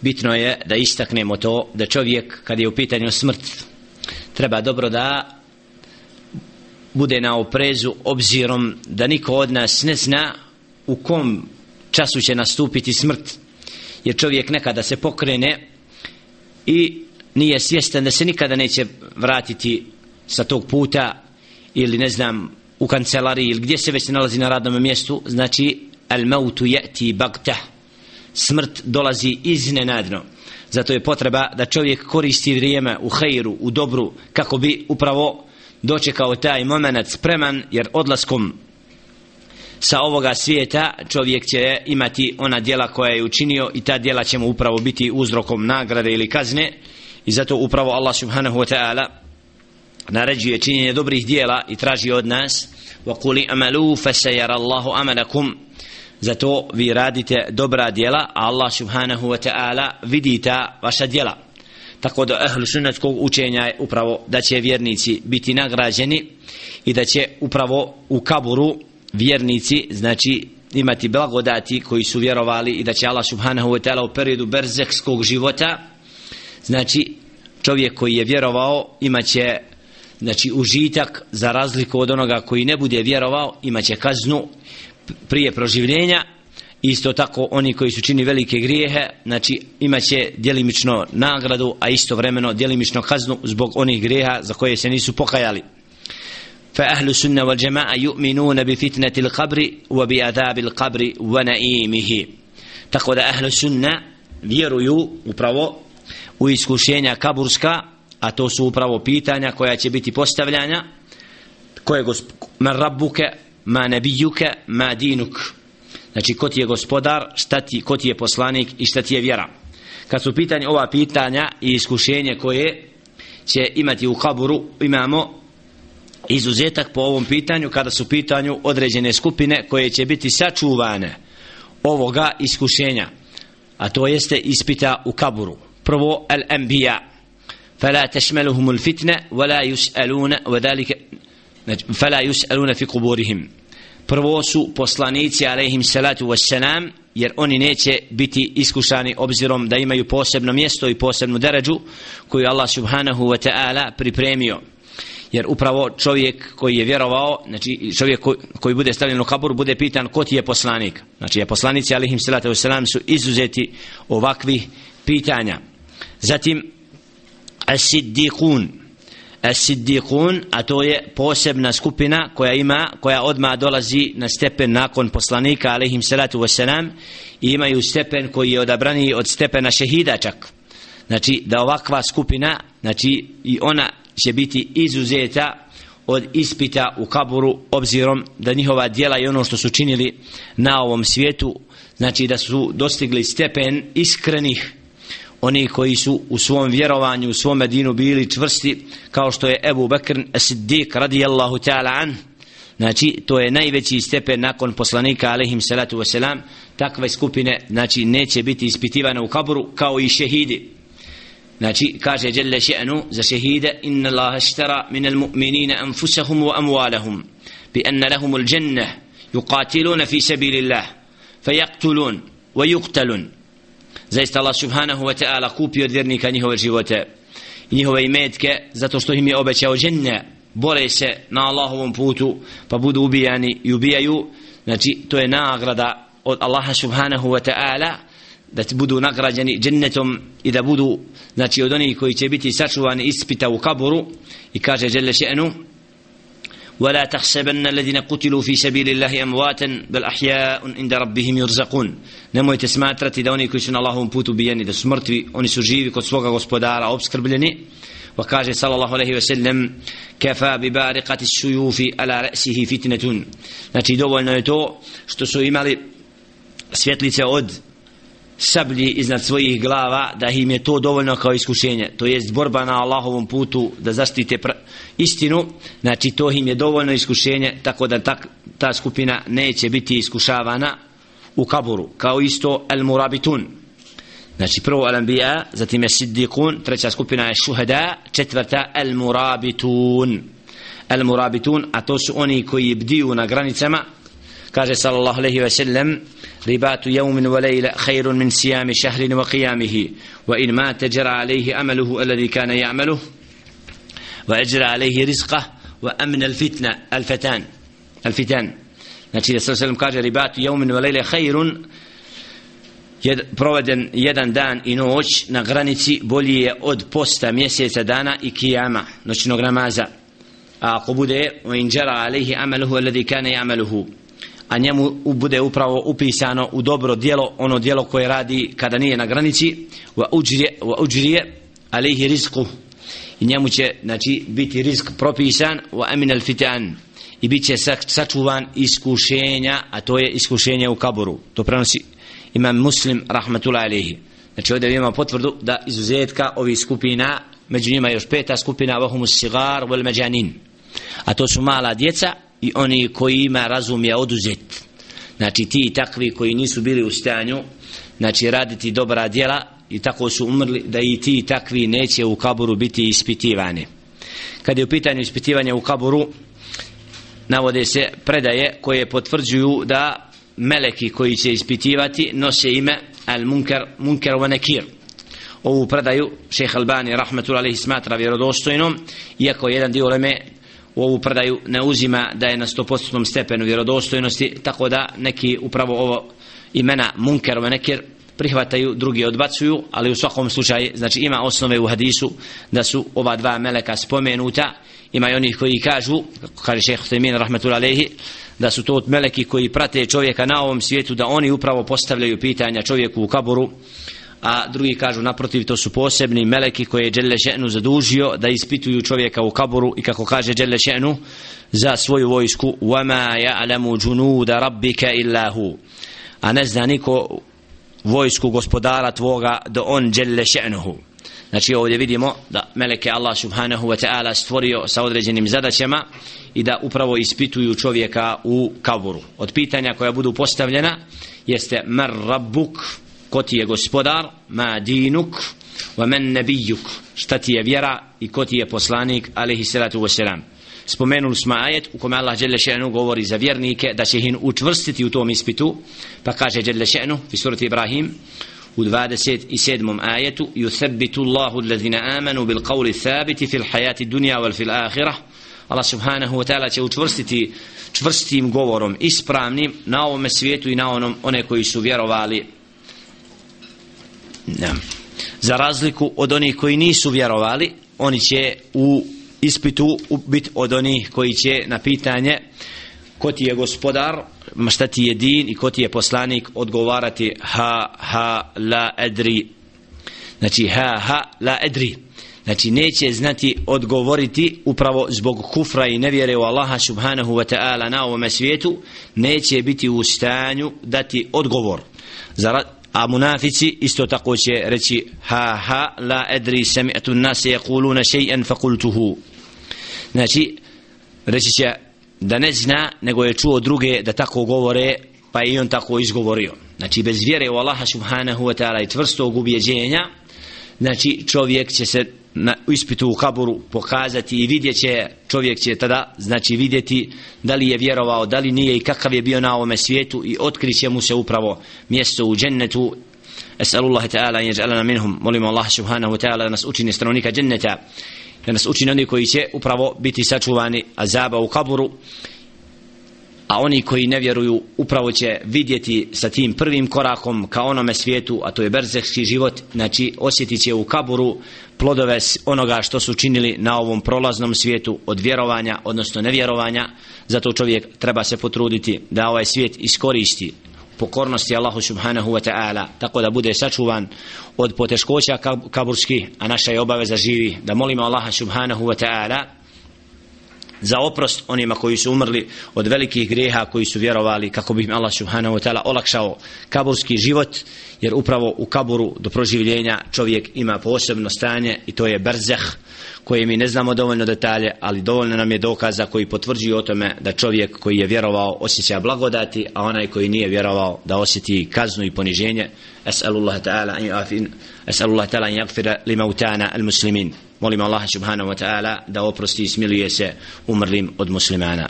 bitno je da istaknemo to da čovjek kad je u pitanju smrt treba dobro da bude na oprezu obzirom da niko od nas ne zna u kom času će nastupiti smrt jer čovjek nekada se pokrene i nije svjestan da se nikada neće vratiti sa tog puta ili ne znam u kancelariji ili gdje se već nalazi na radnom mjestu znači al mautu yati bagtah smrt dolazi iznenadno. Zato je potreba da čovjek koristi vrijeme u hejru, u dobru kako bi upravo dočekao taj moment spreman jer odlaskom sa ovoga svijeta čovjek će imati ona djela koja je učinio i ta djela će mu upravo biti uzrokom nagrade ili kazne. I zato upravo Allah subhanahu wa ta'ala naređuje činjenje dobrih djela i traži od nas وَقُلِ أَمَلُوا فَسَيَرَ اللَّهُ أَمَلَكُمْ zato vi radite dobra djela a Allah subhanahu wa ta'ala vidi ta vaša djela. Tako da ehlu sunnetskog učenja je upravo da će vjernici biti nagrađeni i da će upravo u kaburu vjernici znači imati blagodati koji su vjerovali i da će Allah subhanahu wa ta'ala u periodu berzekskog života znači čovjek koji je vjerovao imaće znači užitak za razliku od onoga koji ne bude vjerovao imaće kaznu prije proživljenja isto tako oni koji su čini velike grijehe znači imaće djelimično nagradu a isto vremeno djelimično kaznu zbog onih grijeha za koje se nisu pokajali فأهل السنة والجماعة يؤمنون بفتنة القبر وبعذاب القبر ونعيمه تقول أهل السنة vjeruju upravo u iskušenja kaburska a to su upravo pitanja koja će biti postavljanja koje man rabbuke ma nabijuke ma dinuk znači ko ti je gospodar šta ti, ko ti je poslanik i šta ti je vjera kad su pitanje ova pitanja i iskušenje koje će imati u kaburu imamo izuzetak po ovom pitanju kada su pitanju određene skupine koje će biti sačuvane ovoga iskušenja a to jeste ispita u kaburu prvo al-anbiya فلا تشملهم الفتنة ولا يسألون وذلك فلا يسألون في قبورهم prvo su poslanici alaihim salatu wassalam jer oni neće biti iskušani obzirom da imaju posebno mjesto i posebnu deređu koju Allah subhanahu wa ta'ala pripremio. Jer upravo čovjek koji je vjerovao znači čovjek koji, koji bude stavljen u kabur bude pitan ko ti je poslanik. Znači je poslanici alaihim salatu wassalam su izuzeti ovakvih pitanja. Zatim as-siddiqun as-siddiqun a to je posebna skupina koja ima koja odma dolazi na stepen nakon poslanika alejhim salatu vesselam i imaju stepen koji je odabrani od stepena šehida čak. Znači da ovakva skupina znači i ona će biti izuzeta od ispita u kaburu obzirom da njihova djela i ono što su činili na ovom svijetu znači da su dostigli stepen iskrenih oni koji su u svom vjerovanju u svom medinu bili čvrsti kao što je Ebu Bekr Siddiq radijallahu ta'ala an. Znači to je najveći stepen nakon poslanika alaihim salatu wasalam takve skupine znači neće biti ispitivane u kaburu kao i šehidi. Znači kaže Jelle še'nu za šehide inna Allah štara minal mu'minina anfusahum wa amwalahum bi anna lahumul jannah yuqatiluna fi sabilillah fayaktulun wa yuqtalun zaista Allah subhanahu wa ta'ala kupio od vjernika njihove živote i njihove imetke zato što im je obećao dženne. Bore se na Allahovom putu pa budu ubijani i ubijaju. Znači to je nagrada od Allaha subhanahu wa ta'ala da budu nagrađeni džennetom i da budu znači od onih koji će biti sačuvani ispita u kaburu i kaže žele še'nu ولا تحسبن الذين قتلوا في سبيل الله امواتا بل احياء عند ربهم يرزقون nemojte smatrati da oni koji su na Allahovom putu bijeni da su mrtvi oni su živi kod svoga gospodara obskrbljeni wa kaže sallallahu alejhi ve sellem kafa bi bariqati as-suyufi ala ra'sihi fitnatun znači dovoljno je to što su imali svjetlice od sablji iznad svojih glava da im je to dovoljno kao iskušenje. To jest borba na Allahovom putu da zaštite istinu. Znači to im je dovoljno iskušenje tako da ta, ta skupina neće biti iskušavana u kaburu kao isto al murabitun znači prvo al anbiya zatim je siddiqun treća skupina je shuhada četvrta al murabitun al murabitun a to su oni koji bdiju na granicama kaže sallallahu alejhi ve sellem ربات يوم وليلة خير من صيام شهر وقيامه وإن مات جرى عليه أمله الذي كان يعمله وأجرى عليه رزقه وأمن الفتنة الفتان الفتان Znači da sallam kaže ribatu jeumin wa lejle khairun jed, proveden jedan dan i noć na granici bolji je od posta mjeseca dana i kijama noćnog namaza a ako bude u inđara alaihi amaluhu alladhi kane amaluhu a njemu bude upravo upisano u dobro dijelo ono dijelo koje radi kada nije na granici. Wa ujrije, wa ujrije alayhi rizku i njemu će znači, biti rizk propisan. Wa amin al fitan i bit će sačuvan iskušenja a to je iskušenje u kaburu to prenosi imam muslim rahmetullahi alaihi znači ovdje imamo potvrdu da izuzetka ovih skupina među njima još peta skupina vahumus sigar vel međanin a to su mala djeca i oni koji ima razum je oduzet. Znači ti takvi koji nisu bili u stanju znači raditi dobra djela i tako su umrli da i ti takvi neće u kaburu biti ispitivani. Kad je u pitanju ispitivanja u kaburu navode se predaje koje potvrđuju da meleki koji će ispitivati nose ime al munkar munkar wa nakir. Ovu predaju šejh Albani rahmetullahi alaihi smatra vjerodostojnom iako jedan dio leme u ovu predaju ne uzima da je na 100% stepenu vjerodostojnosti tako da neki upravo ovo imena munkar wa nakir prihvataju, drugi odbacuju, ali u svakom slučaju, znači ima osnove u hadisu da su ova dva meleka spomenuta. Ima i onih koji kažu kaže šeheh Temin rahmetullahi alejhi da su to meleki koji prate čovjeka na ovom svijetu da oni upravo postavljaju pitanja čovjeku u kaburu a drugi kažu naprotiv to su posebni meleki koje je Đelle Še'nu zadužio da ispituju čovjeka u kaburu i kako kaže Đelle Še'nu za svoju vojsku وَمَا يَعْلَمُ جُنُودَ رَبِّكَ إِلَّا هُ a ne zna niko vojsku gospodara tvoga da on Đelle Še'nuhu Znači ovdje vidimo da meleke Allah subhanahu wa ta'ala stvorio sa određenim zadaćama i da upravo ispituju čovjeka u kaburu. Od pitanja koja budu postavljena jeste mar rabbuk, ko ti je gospodar, ma dinuk, wa men nebijuk, šta ti je vjera i ko ti je poslanik, alaihi salatu wasalam. Spomenuli smo ajet u kome Allah dželle šanu govori za vjernike da će ih učvrstiti u tom ispitu, pa kaže dželle šanu u surati Ibrahim, u 27. ajetu yuthabbitu Allahu allazina amanu bil qawli thabiti fil hayati dunya wal fil akhirah. Allah subhanahu wa ta'ala će učvrstiti čvrstim govorom ispravnim na ovom svijetu i na onom one koji su vjerovali ja. za razliku od onih koji nisu vjerovali oni će u ispitu biti od onih koji će na pitanje ko ti je gospodar šta ti je din i ko ti je poslanik odgovarati ha ha la edri. Znači ha ha la edri. Znači neće znati odgovoriti upravo zbog kufra i nevjere u Allaha subhanahu wa ta'ala na ovome svijetu neće biti u stanju dati odgovor. Za a munafici isto tako će reći ha ha la edri sami'tu nase yakuluna še'an fakultuhu znači reći će da ne zna nego je čuo druge da tako govore pa i on tako izgovorio. Znači bez vjere u Allaha subhanahu wa ta'ala i tvrstog ubjeđenja znači čovjek će se na ispitu u kaburu pokazati i vidjet će čovjek će tada znači vidjeti da li je vjerovao da li nije i kakav je bio na ovome svijetu i otkriće mu se upravo mjesto u džennetu. Esalullah ta'ala i jeđalana minhum. Molimo Allah subhanahu wa ta'ala da nas učini stanovnika dženneta da nas učini oni koji će upravo biti sačuvani azaba u kaburu a oni koji ne vjeruju upravo će vidjeti sa tim prvim korakom ka onome svijetu a to je berzehski život. Znači osjetit će u kaburu plodove onoga što su činili na ovom prolaznom svijetu od vjerovanja odnosno nevjerovanja. Zato čovjek treba se potruditi da ovaj svijet iskoristi pokornosti Allahu subhanahu wa ta'ala tako da bude sačuvan od poteškoća kaburskih a naša je obaveza živi da molimo Allaha subhanahu wa ta'ala za oprost onima koji su umrli od velikih greha koji su vjerovali kako bi im Allah subhanahu wa ta'ala olakšao kaburski život jer upravo u kaburu do proživljenja čovjek ima posebno stanje i to je berzeh koje mi ne znamo dovoljno detalje, ali dovoljno nam je dokaza koji potvrđuju o tome da čovjek koji je vjerovao osjeća blagodati, a onaj koji nije vjerovao da osjeti kaznu i poniženje. Es'alullah ta'ala an yafin, es'alullah ta'ala an yaghfira limautana al-muslimin. Molim Allah subhanahu wa ta'ala da oprosti i smiluje se umrlim od muslimana.